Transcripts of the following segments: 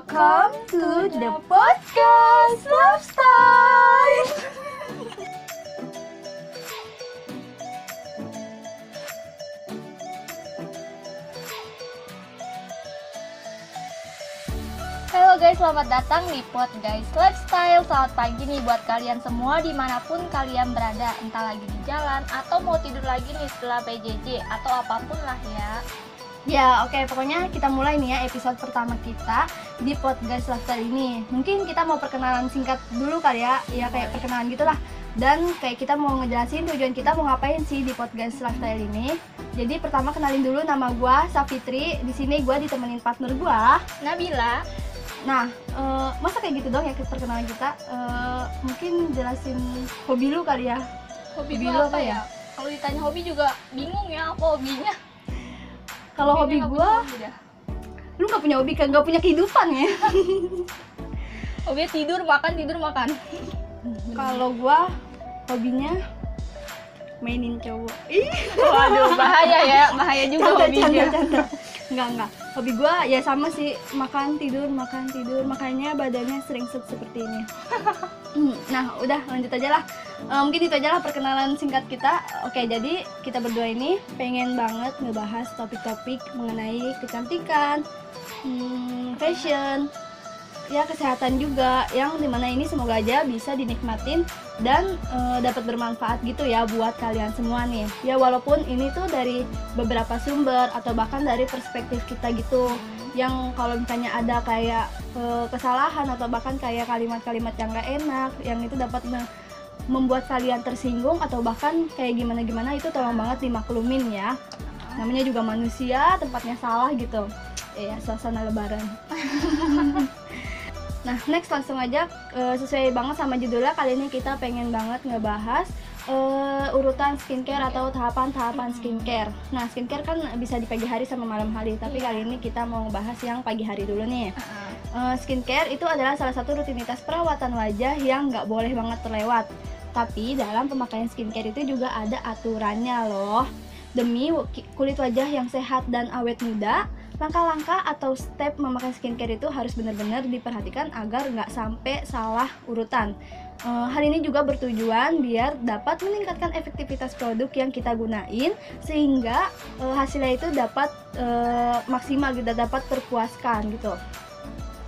Welcome to the podcast Lifestyle. Halo guys, selamat datang di Pod Guys Lifestyle Selamat pagi nih buat kalian semua di mana pun kalian berada. Entah lagi di jalan atau mau tidur lagi nih setelah PJJ Atau apa pun lah ya Ya, oke, pokoknya kita mulai nih ya episode pertama kita di podcast Lifestyle ini. Mungkin kita mau perkenalan singkat dulu kali ya, ya kayak perkenalan gitulah. Dan kayak kita mau ngejelasin tujuan kita mau ngapain sih di podcast Lifestyle ini. Jadi pertama kenalin dulu nama gua Safitri. Di sini gua ditemenin partner gua. Nabila Nah, eh, masa kayak gitu dong ya perkenalan kita? Eh, mungkin jelasin hobi lu kali ya. Hobi Hobi gue lu apa apa ya? Kalau ditanya hobi juga bingung ya apa hobinya Kalau hobi hobi dah. lu nggak punya hobi kan? Nggak punya kehidupan ya? Hobinya tidur, makan, tidur, makan Kalau gua hobinya mainin cowok. Ih, Waduh, bahaya ya, bahaya juga canda, hobinya canda, canda. Enggak, enggak. Hobi gua ya sama sih, makan, tidur, makan, tidur. Makanya badannya sering set seperti ini. Hmm, nah, udah lanjut aja lah. Eh, mungkin itu aja lah perkenalan singkat kita. Oke, jadi kita berdua ini pengen banget ngebahas topik-topik mengenai kecantikan, hmm, fashion, ya kesehatan juga. Yang di mana ini semoga aja bisa dinikmatin dan eh, dapat bermanfaat gitu ya buat kalian semua nih. Ya walaupun ini tuh dari beberapa sumber atau bahkan dari perspektif kita gitu. Yang kalau misalnya ada kayak eh, kesalahan atau bahkan kayak kalimat-kalimat yang gak enak yang itu dapat me- membuat kalian tersinggung atau bahkan kayak gimana-gimana itu tolong banget dimaklumin ya. Namanya juga manusia tempatnya salah gitu. Ya suasana lebaran Nah, next langsung aja eh, sesuai banget sama judulnya kali ini kita pengen banget ngebahas eh, urutan skincare atau tahapan-tahapan skincare. Nah, skincare kan bisa di pagi hari sama malam hari, tapi Iya. kali ini kita mau ngebahas yang pagi hari dulu nih. Eh, skincare itu adalah salah satu rutinitas perawatan wajah yang nggak boleh banget terlewat. Tapi dalam pemakaian skincare itu juga ada aturannya loh. Demi kulit wajah yang sehat dan awet muda, langkah-langkah atau step memakai skincare itu harus benar-benar diperhatikan agar nggak sampai salah urutan. Eh, hal ini juga bertujuan biar dapat meningkatkan efektivitas produk yang kita gunain sehingga eh, hasilnya itu dapat eh, maksimal gitu dapat terpuaskan gitu.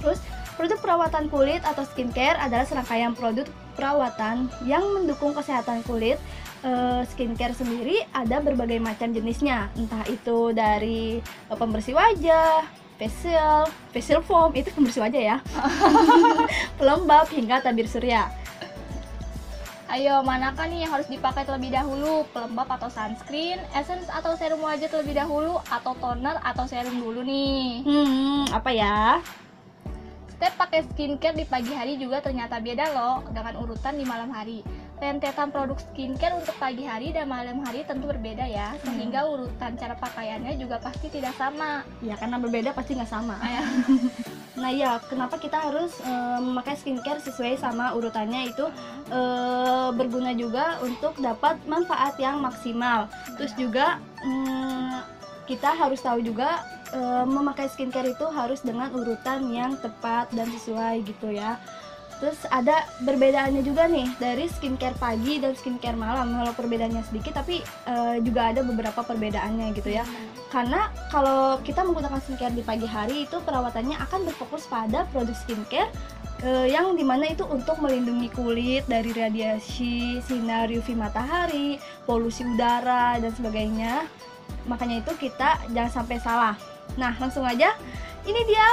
Terus produk perawatan kulit atau skincare adalah serangkaian produk perawatan yang mendukung kesehatan kulit. Eh, skincare sendiri ada berbagai macam jenisnya, entah itu dari eh, pembersih wajah, facial, facial foam itu pembersih wajah ya, pelembab hingga tabir surya. Ayo, manakah nih yang harus dipakai terlebih dahulu? Pelembab atau sunscreen, essence atau serum wajah terlebih dahulu, atau toner atau serum dulu nih? Hmm, apa ya? Step pakai skincare di pagi hari juga ternyata beda loh dengan urutan di malam hari. Rentetan produk skincare untuk pagi hari dan malam hari tentu berbeda ya, sehingga urutan cara pakaiannya juga pasti tidak sama. Ya karena berbeda pasti nggak sama. Ayo. Nah ya, kenapa kita harus eh, memakai skincare sesuai sama urutannya itu eh, berguna juga untuk dapat manfaat yang maksimal. Terus juga mm, kita harus tahu juga eh, memakai skincare itu harus dengan urutan yang tepat dan sesuai gitu ya. Terus ada perbedaannya juga nih dari skincare pagi dan skincare malam. Kalau perbedaannya sedikit tapi eh, juga ada beberapa perbedaannya gitu ya karena kalau kita menggunakan skincare di pagi hari itu perawatannya akan berfokus pada produk skincare eh, yang di mana itu untuk melindungi kulit dari radiasi sinar UV matahari, polusi udara dan sebagainya. Makanya itu kita jangan sampai salah. Nah langsung aja, ini dia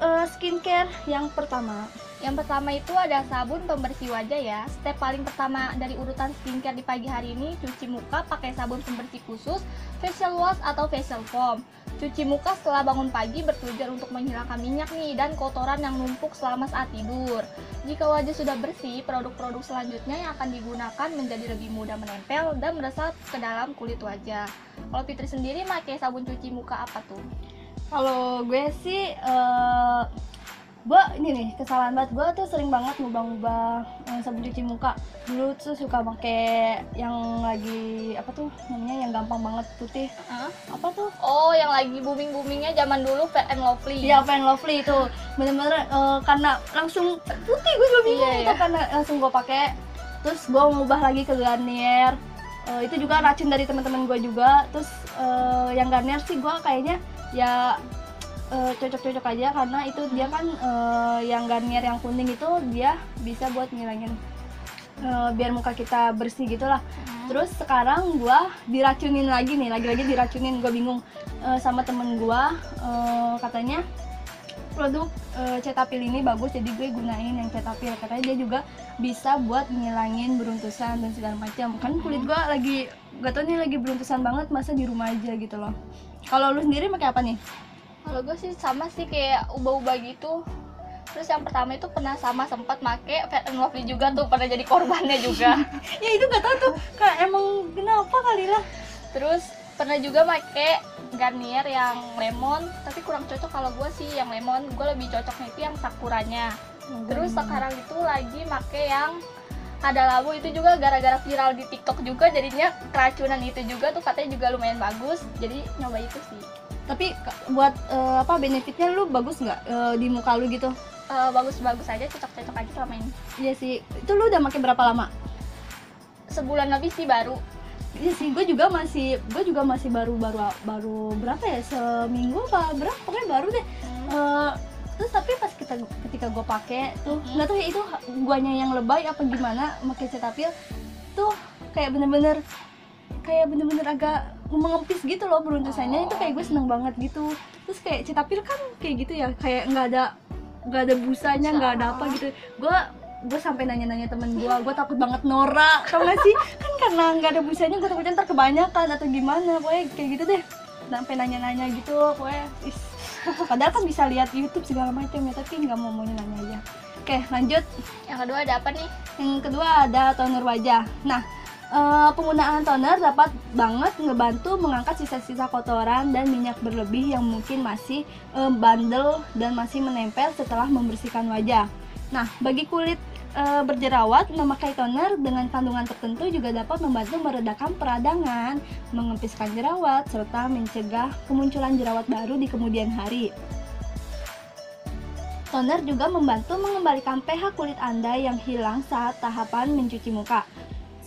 eh, skincare yang pertama. Yang pertama itu ada sabun pembersih wajah ya. Step paling pertama dari urutan skincare di pagi hari ini cuci muka pakai sabun pembersih khusus, facial wash atau facial foam. Cuci muka setelah bangun pagi bertujuan untuk menghilangkan minyak nih dan kotoran yang numpuk selama saat tidur. Jika wajah sudah bersih, produk-produk selanjutnya yang akan digunakan menjadi lebih mudah menempel dan meresap ke dalam kulit wajah. Kalau Fitri sendiri pakai sabun cuci muka apa tuh? Kalau gue sih eh, gue ini nih kesalahan banget. Gue tuh sering banget ngubah-ngubah eh, sabun cuci muka. Dulu tuh suka pakai yang lagi apa tuh namanya yang gampang banget putih. Hah? apa tuh? Oh, yang lagi booming boomingnya zaman dulu and Lovely. Iya, Fan Lovely itu. Bener-bener eh, karena langsung putih gue juga bingung Iya, itu iya. karena langsung gue pakai. Terus gue ngubah lagi ke Garnier. Eh, itu juga racun dari teman-teman gue juga. Terus eh, yang Garnier sih gue kayaknya ya eh, cocok-cocok aja karena itu dia kan eh, yang Garnier yang kuning itu dia bisa buat ngilangin eh, biar muka kita bersih gitu lah Hmm. Terus sekarang gua diracunin lagi nih, lagi-lagi diracunin. Gua bingung eh, sama temen gua eh, katanya produk eh, Cetapil ini bagus jadi gue gunain yang Cetapil katanya dia juga bisa buat ngilangin beruntusan dan segala macam. Kan kulit gua lagi gak tau nih lagi beruntusan banget masa di rumah aja gitu loh. Kalau lu sendiri pakai apa nih? Kalau gue sih sama sih kayak ubah-ubah gitu. Terus yang pertama itu pernah sama sempat make Fair and Lovely juga tuh pernah jadi korbannya juga. ya itu gak tau tuh kayak emang kenapa kali lah. Terus pernah juga make Garnier yang lemon, tapi kurang cocok kalau gue sih yang lemon. Gue lebih cocoknya itu yang sakuranya. Terus sekarang itu lagi make yang ada labu itu juga gara-gara viral di TikTok juga jadinya keracunan itu juga tuh katanya juga lumayan bagus. Jadi nyoba itu sih. Tapi buat eh, apa benefitnya lu bagus nggak eh, di muka lu gitu? Eh, bagus-bagus aja cocok-cocok aja selama ini. Iya sih. Itu lu udah pakai berapa lama? Sebulan lebih sih baru. Iya sih, gue juga masih, gue juga masih baru baru baru berapa ya seminggu apa berapa pokoknya baru deh. Eh, terus tapi pas kita ketika gue pakai tuh Mhm. nggak tahu ya itu guanya yang lebay apa gimana pakai cetapil tuh kayak bener-bener kayak bener-bener agak mengempis gitu loh beruntusannya itu kayak gue seneng banget gitu. Terus kayak cetapil kan kayak gitu ya kayak nggak ada nggak ada busanya nggak ada apa gitu. Gue gue sampai nanya-nanya temen gue gue takut banget norak tau gak sih? Kan karena nggak ada busanya gue takutnya ntar kebanyakan atau gimana. Pokoknya kayak gitu deh. Sampai nanya-nanya gitu pokoknya is. padahal kan bisa lihat YouTube segala macam ya tapi nggak mau mau nanya aja. Oke lanjut. Yang kedua ada apa nih? yang kedua ada toner wajah. Nah, eh, penggunaan toner dapat banget ngebantu mengangkat sisa-sisa kotoran dan minyak berlebih yang mungkin masih eh, bandel dan masih menempel setelah membersihkan wajah. Nah, bagi kulit eh, berjerawat, memakai toner dengan kandungan tertentu juga dapat membantu meredakan peradangan, mengempiskan jerawat, serta mencegah kemunculan jerawat baru di kemudian hari. Toner juga membantu mengembalikan pH kulit Anda yang hilang saat tahapan mencuci muka.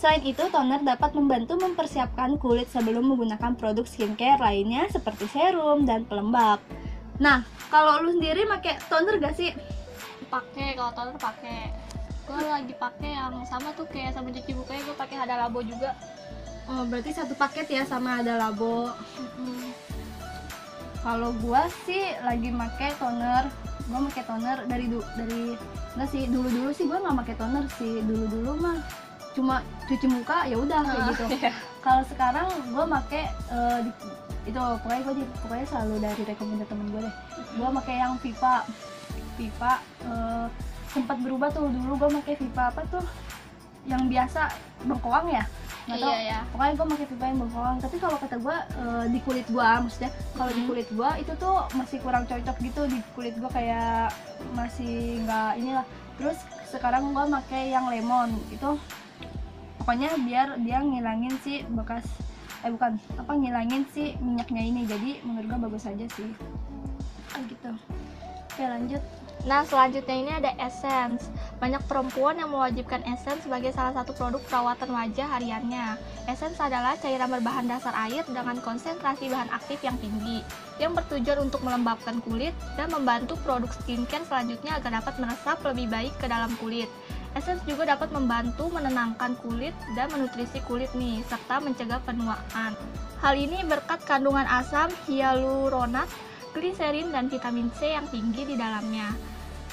Selain itu, toner dapat membantu mempersiapkan kulit sebelum menggunakan produk skincare lainnya seperti serum dan pelembab. Nah, kalau lu sendiri pakai toner gak sih? Pakai kalau toner pakai. Gue lagi pakai yang sama tuh kayak sabun cuci mukanya gue pakai Hada Labo juga. Oh, berarti satu paket ya sama ada labo. Kalau gua sih lagi pakai toner, gua pakai toner dari du- dari enggak sih dulu-dulu sih gua nggak pakai toner sih dulu-dulu mah cuma cuci muka ya udah kayak Ah, gitu. iya. Kalau sekarang gua pakai eh, di- itu pokoknya di- pokoknya selalu dari rekomendasi temen gue deh. Gua pakai yang Viva, Viva eh, sempat berubah tuh dulu gua pakai Viva apa tuh yang biasa bengkoang ya nggak tahu Iya ya. pokoknya gue pakai pipa yang bengkoang tapi kalau kata gue eh, di kulit gue maksudnya kalau di Hmm. kulit gue itu tuh masih kurang cocok gitu di kulit gue kayak masih nggak inilah terus sekarang gue pakai yang lemon itu pokoknya biar dia ngilangin si bekas eh bukan apa ngilangin si minyaknya ini jadi menurut gue bagus aja sih Kayak gitu oke lanjut Nah, selanjutnya ini ada Essence. Banyak perempuan yang mewajibkan Essence sebagai salah satu produk perawatan wajah hariannya. Essence adalah cairan berbahan dasar air dengan konsentrasi bahan aktif yang tinggi, yang bertujuan untuk melembabkan kulit dan membantu produk skincare selanjutnya agar dapat meresap lebih baik ke dalam kulit. Essence juga dapat membantu menenangkan kulit dan menutrisi kulit nih, serta mencegah penuaan. Hal ini berkat kandungan asam hyaluronat, gliserin, dan vitamin C yang tinggi di dalamnya.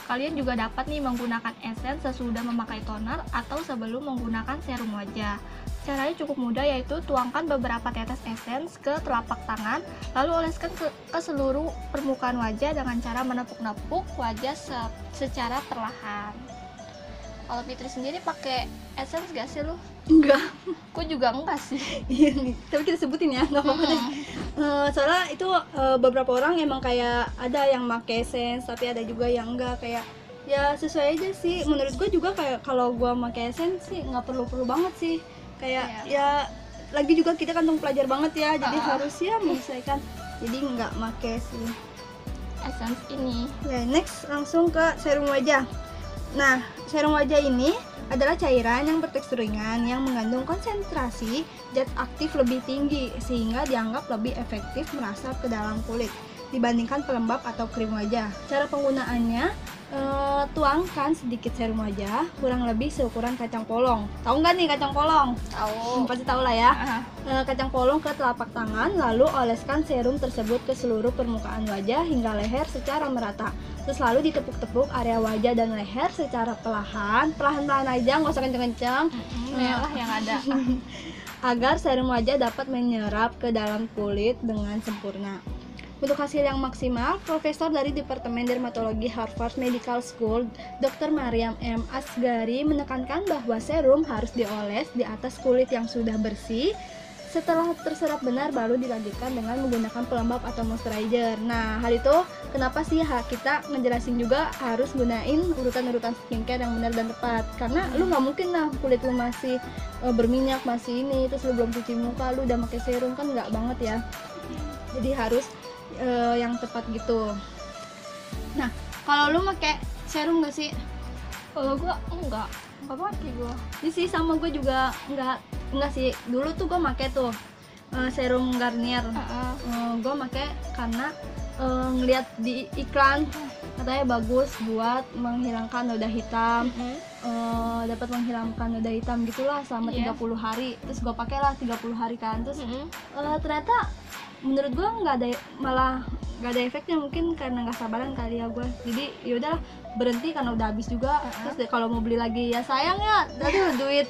Kalian juga dapat nih menggunakan essence sesudah memakai toner atau sebelum menggunakan serum wajah. Caranya cukup mudah yaitu tuangkan beberapa tetes essence ke telapak tangan, lalu oleskan ke, seluruh permukaan wajah dengan cara menepuk-nepuk wajah se- secara perlahan. Kalau Fitri sendiri pakai essence gak sih lu? enggak. Aku juga enggak sih. iya nih tapi kita sebutin ya nggak apa-apa deh. Eh, soalnya itu eh, beberapa orang emang kayak ada yang make essence tapi ada juga yang enggak kayak ya sesuai aja sih. Menurut gue juga kayak kalau gue make essence sih nggak perlu perlu banget sih. Kayak ya lagi juga kita kantong pelajar banget ya jadi harus ya menyesuaikan. Jadi nggak make sih. Essence ini. Oke, next langsung ke serum wajah. Nah, serum wajah ini adalah cairan yang bertekstur ringan yang mengandung konsentrasi zat aktif lebih tinggi sehingga dianggap lebih efektif merasap ke dalam kulit dibandingkan pelembab atau krim wajah. Cara penggunaannya eh, tuangkan sedikit serum wajah kurang lebih seukuran kacang polong. Tahu nggak nih kacang polong? Hmm, Tahu. pasti tahu lah ya. Ah, Eh, kacang polong ke telapak tangan, lalu oleskan serum tersebut ke seluruh permukaan wajah hingga leher secara merata. Terus lalu ditepuk-tepuk area wajah dan leher secara perlahan, perlahan-perlahan aja, nggak usah kenceng-kenceng, mm, Merah yang ada. agar serum wajah dapat menyerap ke dalam kulit dengan sempurna. Untuk hasil yang maksimal, Profesor dari Departemen Dermatologi Harvard Medical School, Dr. Mariam M. Asgari menekankan bahwa serum harus dioles di atas kulit yang sudah bersih. Setelah terserap benar, baru dilanjutkan dengan menggunakan pelembab atau moisturizer. Nah, hal itu kenapa sih kita ngejelasin juga harus gunain urutan-urutan skincare yang benar dan tepat. Karena lu nggak mungkin lah kulit lu masih eh, berminyak, masih ini, terus lu belum cuci muka, lu udah pakai serum kan nggak banget ya. Jadi harus eh, yang tepat gitu. Nah, kalau lu pakai serum nggak sih? Kalau gua enggak. Enggak pakai gua. Ini sih sama gue juga nggak nggak sih. Dulu tuh gue pakai tuh eh, serum Garnier. Heeh. gue pakai karena eh, ngeliat di iklan katanya bagus buat menghilangkan noda hitam eh, dapat menghilangkan noda hitam gitulah selama Iya. 30 hari terus gue pakai lah 30 hari kan terus Mm-mm. eh, ternyata menurut gue nggak ada malah nggak ada efeknya mungkin karena nggak sabaran kali ya gue jadi yaudah berhenti karena udah habis juga. Uh-uh. terus kalau mau beli lagi ya sayang ya. Aduh duit.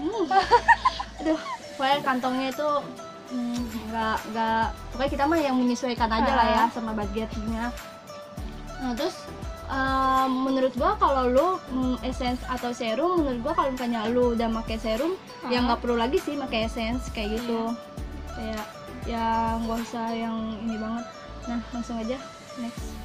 Hmm. aduh pokoknya kantongnya itu hmm, nggak nggak pokoknya kita mah yang menyesuaikan aja lah ya sama budgetnya. Nah terus eh, menurut gua kalau lu mm, essence atau serum menurut gua kalau misalnya lu udah pakai serum ya Ah. nggak perlu lagi sih pakai essence kayak gitu. Kayak ya nggak usah yang ini banget. Nah langsung aja next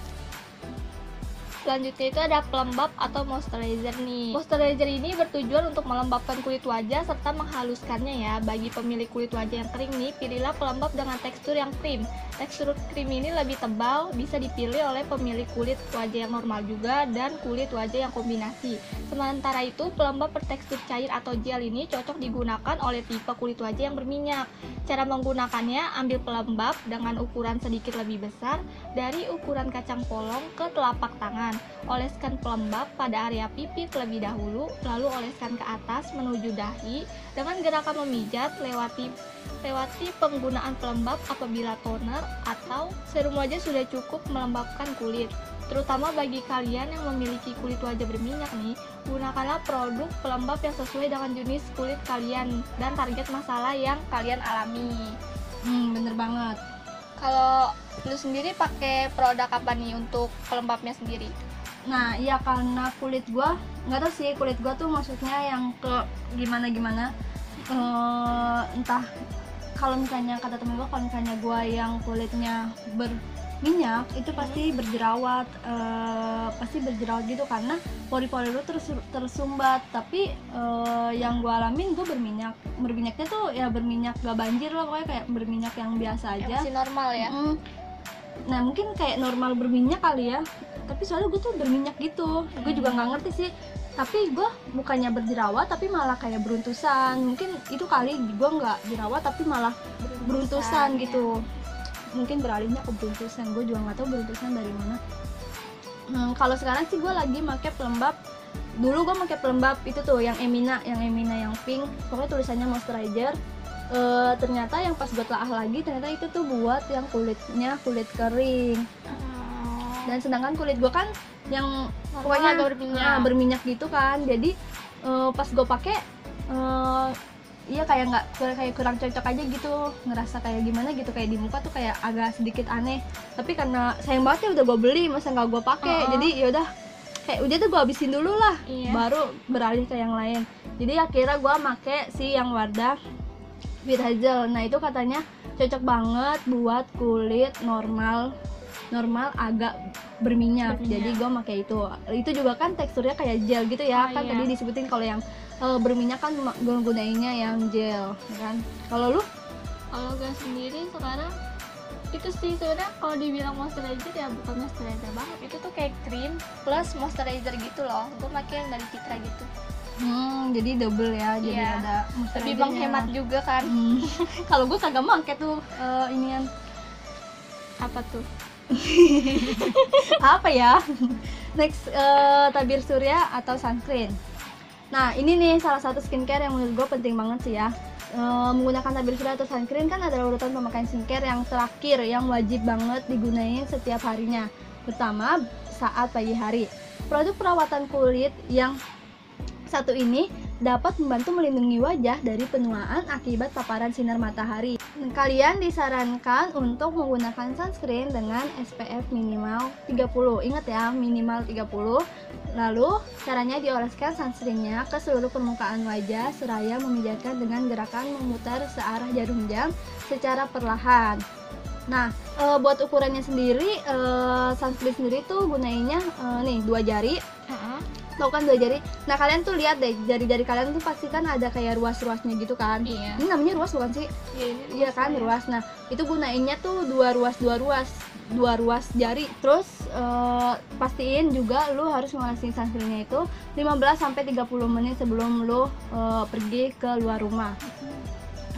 Selanjutnya itu ada pelembab atau moisturizer nih. Moisturizer ini bertujuan untuk melembabkan kulit wajah serta menghaluskannya ya. Bagi pemilik kulit wajah yang kering nih, pilihlah pelembab dengan tekstur yang krim. Tekstur krim ini lebih tebal, bisa dipilih oleh pemilik kulit wajah yang normal juga dan kulit wajah yang kombinasi. Sementara itu, pelembab bertekstur cair atau gel ini cocok digunakan oleh tipe kulit wajah yang berminyak. Cara menggunakannya, ambil pelembab dengan ukuran sedikit lebih besar dari ukuran kacang polong ke telapak tangan. Oleskan pelembab pada area pipi terlebih dahulu, lalu oleskan ke atas menuju dahi dengan gerakan memijat lewati lewati penggunaan pelembab apabila toner atau serum wajah sudah cukup melembabkan kulit. Terutama bagi kalian yang memiliki kulit wajah berminyak nih, gunakanlah produk pelembab yang sesuai dengan jenis kulit kalian dan target masalah yang kalian alami. hmm, bener banget Kalau lu sendiri pakai produk apa nih untuk pelembabnya sendiri? Nah, iya karena kulit gua nggak tahu sih kulit gua tuh maksudnya yang ke gimana gimana eh entah kalau misalnya kata temen gua kalau misalnya gua yang kulitnya berminyak itu pasti berjerawat eh, pasti berjerawat gitu karena pori-pori lu terus tersumbat. Tapi eh, yang gua alamin gua berminyak. Berminyaknya tuh ya berminyak gak banjir lah pokoknya kayak berminyak yang biasa Yang aja. masih normal ya? Mm. Nah mungkin kayak normal berminyak kali ya. Tapi soalnya gue tuh berminyak gitu. Gue juga nggak ngerti sih. Tapi gue bukannya berjerawat tapi malah kayak beruntusan. Mungkin itu kali gue nggak jerawat tapi malah beruntusan ya. gitu Mungkin beralihnya ke beruntusan Gue juga nggak tahu beruntusan dari mana. Hmm, Kalau sekarang sih gue lagi pakai pelembab. Dulu gue pakai pelembab itu tuh yang Emina Yang Emina yang pink. Pokoknya tulisannya moisturizer. Eh, ternyata yang pas gue telah lagi ternyata itu tuh buat yang kulitnya kulit kering. Dan sedangkan kulit gue kan yang pokoknya berminyak. ah, berminyak gitu kan. Jadi eh, pas gue pakai eh, iya kayak nggak kayak kurang cocok aja gitu. Ngerasa kayak gimana gitu kayak di muka tuh kayak agak sedikit aneh. Tapi karena sayang banget ya udah gue beli masa nggak gue pakai Uh-uh. jadi yaudah kayak udah tuh gue habisin dulu lah. Iya. baru beralih ke yang lain. Jadi akhirnya gue make si yang Wardah with hazel. Nah itu katanya cocok banget buat kulit normal normal agak berminyak, Berminyak. jadi gue pakai itu. Itu juga kan teksturnya kayak gel gitu ya. Oh, kan iya. tadi disebutin kalau yang eh, berminyak kan gunainnya yang gel ya kan? Kalau lu? Kalau gue sendiri sekarang itu sih sebenarnya kalau dibilang moisturizer ya bukan moisturizer banget. Itu tuh kayak krim plus moisturizer gitu loh. Gue pakai yang dari Citra gitu. Hmm, jadi double ya jadi Iya. ada lebih menghemat juga kan. Hmm. kalau gue kagak make tuh eh, inian. Apa tuh? Apa ya? Next eh, tabir surya atau sunscreen nah ini nih salah satu skincare yang menurut gue penting banget sih ya. Eh, menggunakan tabir surya atau sunscreen kan adalah urutan pemakaian skincare yang terakhir yang wajib banget digunain setiap harinya. Terutama saat pagi hari. Produk perawatan kulit yang satu ini dapat membantu melindungi wajah dari penuaan akibat paparan sinar matahari. Kalian disarankan untuk menggunakan sunscreen dengan SPF minimal 30. Ingat ya, minimal 30. Lalu, caranya dioleskan sunscreennya ke seluruh permukaan wajah seraya memijatkan dengan gerakan memutar searah jarum jam secara perlahan. Nah, e, buat ukurannya sendiri, e, sunscreen sendiri tuh gunainnya e, nih dua jari tau kan dua jari nah kalian tuh lihat deh jari-jari kalian tuh pasti kan ada kayak ruas-ruasnya gitu kan? Iya. Ini namanya ruas bukan sih? Iya ini iya kan ruas. Nah itu gunainnya tuh dua ruas dua ruas dua ruas jari. Terus eh, pastiin juga lu harus ngasihin sunscreennya itu 15 sampai 30 menit sebelum lu eh, pergi ke luar rumah.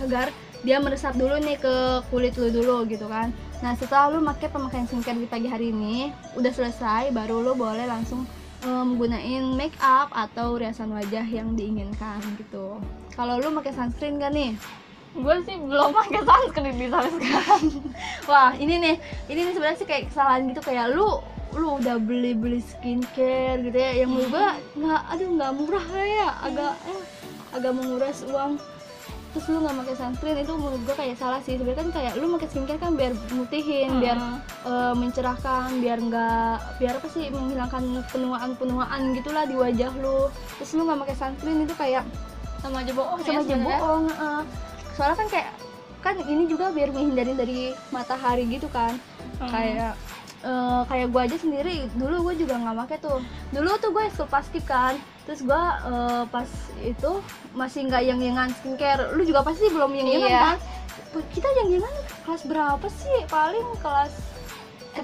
Agar dia meresap dulu nih ke kulit lu dulu gitu kan. Nah setelah lu pakai pemakaian skincare di pagi hari ini udah selesai baru lu boleh langsung menggunain make up atau riasan wajah yang diinginkan gitu. Kalau lu pakai sunscreen gak nih? Gue sih belum pakai sunscreen di sampai sekarang. Wah ini nih, ini nih sebenarnya sih kayak kesalahan gitu. Kayak lu lu udah beli beli skincare gitu ya. Yang menurut gua nggak aduh nggak murah lah ya. Agak eh, agak menguras uang terus lu nggak pakai sunscreen itu menurut gua kayak salah sih. Sebenarnya kan kayak lu pakai skincare kan biar mutihin biar eh, mencerahkan biar nggak biar apa sih menghilangkan penuaan penuaan gitulah di wajah lu. Terus lu nggak pakai sunscreen itu kayak sama aja bohong sama ya aja bohong soalnya kan kayak kan ini juga biar menghindari dari matahari gitu kan. Hmm. kayak eh, kayak gue aja sendiri dulu gue juga nggak pakai tuh. Dulu tuh gue ekskul plastik kan terus gue eh, pas itu masih nggak yang yangan skincare. Lu juga pasti belum yang yangan Iya. kan? Kita yang yangan kelas berapa sih? Paling kelas 10,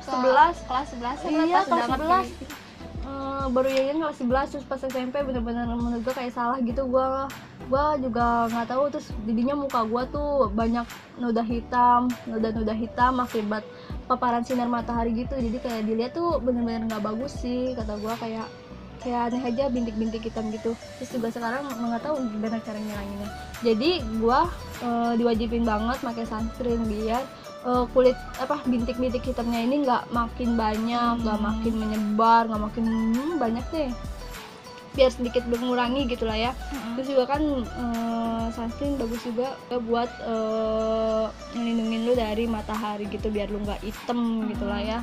SMK, 11 kelas 11 Iya, kelas 11. Eh, baru yayan kelas 11 terus pas SMP bener-bener menurut gue kayak salah gitu. Gue gue juga nggak tahu. Terus jadinya muka gue tuh banyak noda hitam noda-noda hitam akibat paparan sinar matahari gitu. Jadi kayak dilihat tuh bener-bener nggak bagus sih kata gue kayak kayak aneh aja bintik-bintik hitam gitu. Terus juga sekarang nggak tahu gimana cara ngilanginnya jadi gue eh, diwajibin banget pakai sunscreen biar eh, kulit apa bintik-bintik hitamnya ini nggak makin banyak nggak Hmm. makin menyebar nggak makin hmm, banyak deh. Biar sedikit mengurangi gitu lah ya. Terus juga kan eh, sunscreen bagus juga buat eh, ngelindungin lu dari matahari gitu biar lu nggak hitam gitu lah ya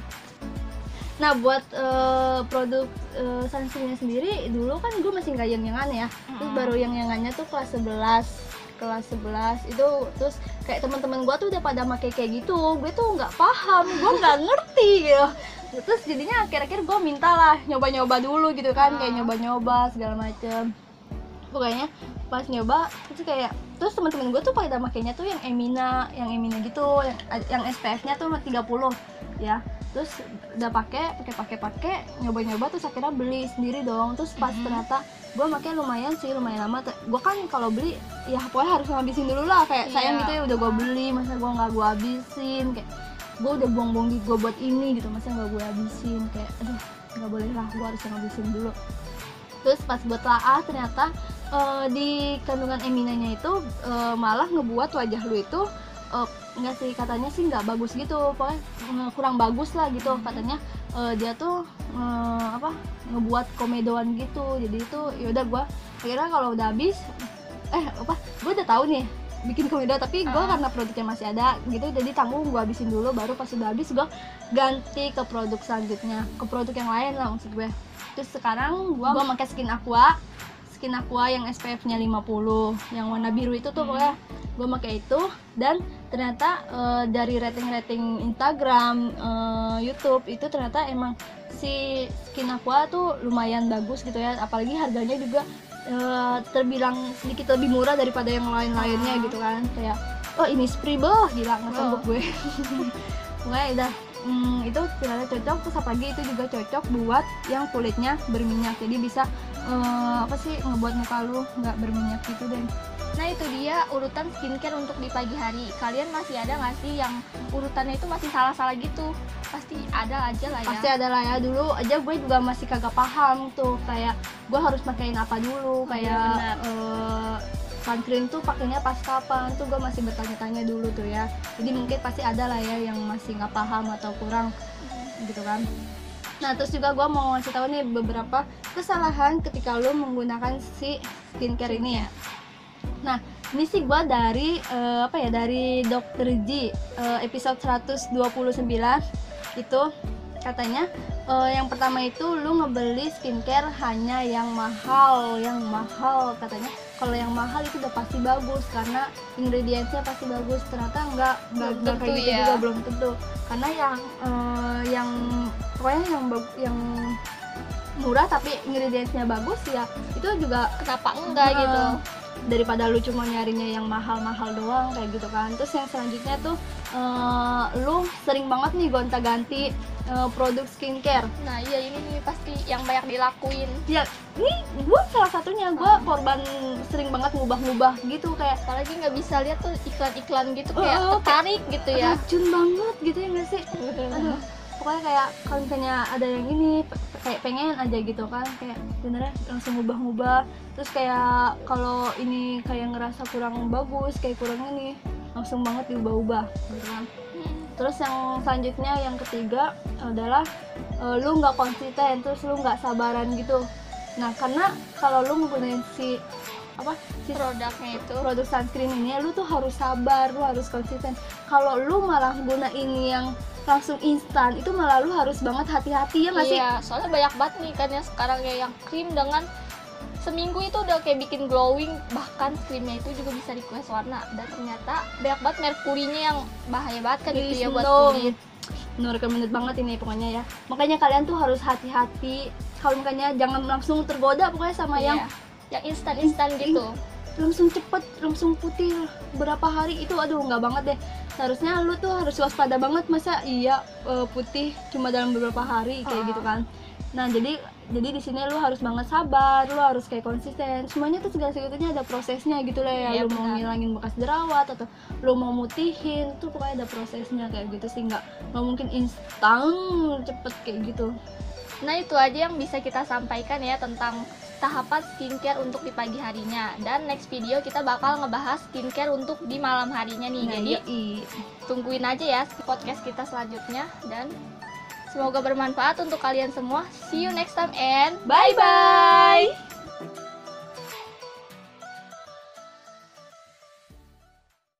nah buat eh, produk eh, sunscreennya sendiri dulu kan gue masih nggak yang yangan ya. Terus baru yang yangannya tuh kelas 11 kelas 11 itu terus kayak teman-teman gue tuh udah pada pakai kayak gitu. Gue tuh nggak paham gue nggak ngerti gitu. Terus jadinya akhir-akhir gue minta lah nyoba-nyoba dulu gitu kan kayak Ah. nyoba-nyoba segala macem. Pokoknya pas nyoba terus kayak terus teman-teman gue tuh pada makainya tuh yang Emina yang Emina gitu yang, yang SPF-nya tuh 30 ya. Terus udah pakai pakai pakai pakai nyoba nyoba terus akhirnya beli sendiri dong. Terus pas Mhm. ternyata gue pakai lumayan sih lumayan lama. Gue kan kalau beli ya pokoknya harus ngabisin dulu lah. Kayak sayang Iya. gitu ya udah gue beli masa gue nggak gue habisin? Kayak gue udah buang-buang duit gue buat ini gitu masa nggak gue habisin? Kayak aduh nggak boleh lah gue harus ngabisin dulu. Terus pas gue telaah ternyata eh, di kandungan eminanya itu eh, malah ngebuat wajah lu itu eh, nggak sih katanya sih nggak bagus gitu. Pokoknya eh, kurang bagus lah gitu katanya. Eh, dia tuh eh, apa ngebuat komedoan gitu. Jadi itu yaudah gue akhirnya kalau udah habis eh apa gue udah tahu nih bikin komedo tapi gue Ah. karena produknya masih ada gitu. Jadi tanggung gue habisin dulu baru pas udah habis gue ganti ke produk selanjutnya ke produk yang lain lah maksud gue. Terus sekarang gue pakai skin aqua skin aqua yang SPF-nya 50 yang warna biru itu tuh Hmm. pokoknya gue pakai itu dan ternyata eh, dari rating-rating Instagram, eh, YouTube itu ternyata emang si skin aqua tuh lumayan bagus gitu ya. Apalagi harganya juga eh, terbilang sedikit lebih murah daripada yang lain-lainnya Ah. gitu kan. Kayak oh ini spray bah gila nggak sanggup Oh. gue. Pokoknya udah hmm, itu ternyata cocok. Terus apalagi itu juga cocok buat yang kulitnya berminyak. Jadi bisa eh, apa sih ngebuat muka lu nggak berminyak gitu deh Nah itu dia urutan skincare untuk di pagi hari. Kalian masih ada nggak sih yang urutannya itu masih salah-salah gitu? Pasti ada aja lah ya. pasti ada lah ya. Dulu aja gue juga masih kagak paham tuh. Kayak gue harus pakein apa dulu? Kayak eh, sunscreen tuh pakainya pas kapan? Tuh gue masih bertanya-tanya dulu tuh ya. Jadi mungkin pasti ada lah ya yang masih nggak paham atau kurang gitu kan. Nah terus juga gue mau ngasih tahu nih beberapa kesalahan ketika lo menggunakan si skincare ini ya nah ini sih gue dari eh, apa ya dari dokter G eh, episode 129 itu katanya eh, yang pertama itu lu ngebeli skincare hanya yang mahal yang mahal katanya. Kalau yang mahal itu udah pasti bagus karena ingredientsnya pasti bagus. Ternyata enggak enggak kayak gitu ya. juga belum tentu. Karena yang eh, yang pokoknya yang yang murah tapi ingredientsnya bagus ya itu juga Kenapa enggak Eh, gitu? Daripada lu cuma nyarinya yang mahal-mahal doang kayak gitu kan. Terus yang selanjutnya tuh eh, lu sering banget nih gonta-ganti eh, produk skincare. Nah iya ini nih pasti yang banyak dilakuin. ya ini gue salah satunya. Gue korban sering banget ngubah-ngubah gitu kayak Apalagi nggak bisa lihat tuh iklan-iklan gitu kayak oh, tertarik gitu ya. racun banget gitu ya nggak sih? Aduh pokoknya kayak kalau misalnya ada yang ini kayak pengen aja gitu kan kayak benernya langsung ngubah-ngubah. Terus kayak kalau ini kayak ngerasa kurang bagus kayak kurang ini langsung banget diubah-ubah gitu kan terus yang selanjutnya yang ketiga adalah eh, lu nggak konsisten terus lu nggak sabaran gitu. Nah karena kalau lu menggunakan si apa si Produknya itu. produk sunscreen ini lu tuh harus sabar lu harus konsisten. Kalau lu malah guna ini yang langsung instan. Itu malah lu harus banget hati-hati ya nggak sih? Iya, soalnya banyak banget nih kan ya sekarang ya yang krim dengan seminggu itu udah kayak bikin glowing bahkan krimnya itu juga bisa request warna. Dan ternyata banyak banget merkurinya yang bahaya banget kan itu ya Please buat dong. kulit no. Recommended banget ini pokoknya ya. Makanya kalian tuh harus hati-hati. Kalau makanya jangan langsung tergoda pokoknya sama yang Iya. yang instan instan gitu langsung cepet langsung putih. Berapa hari? Itu aduh nggak banget deh. Seharusnya lu tuh harus waspada banget. Masa iya eh, putih cuma dalam beberapa hari kayak Ah. gitu kan? Nah jadi jadi di sini lu harus banget sabar. Lu harus kayak konsisten. Semuanya tuh segala sesuatunya ada prosesnya gitu lah ya. Iya, lu mau ngilangin bekas jerawat atau lu mau mutihin tuh pokoknya ada prosesnya kayak gitu sih. Nggak nggak mungkin instan cepet kayak gitu. Nah itu aja yang bisa kita sampaikan ya tentang tahapan skincare untuk di pagi harinya. Dan next video kita bakal ngebahas skincare untuk di malam harinya nih. Nah, Jadi yoi. tungguin aja ya podcast kita selanjutnya. Dan semoga bermanfaat untuk kalian semua. See you next time and bye-bye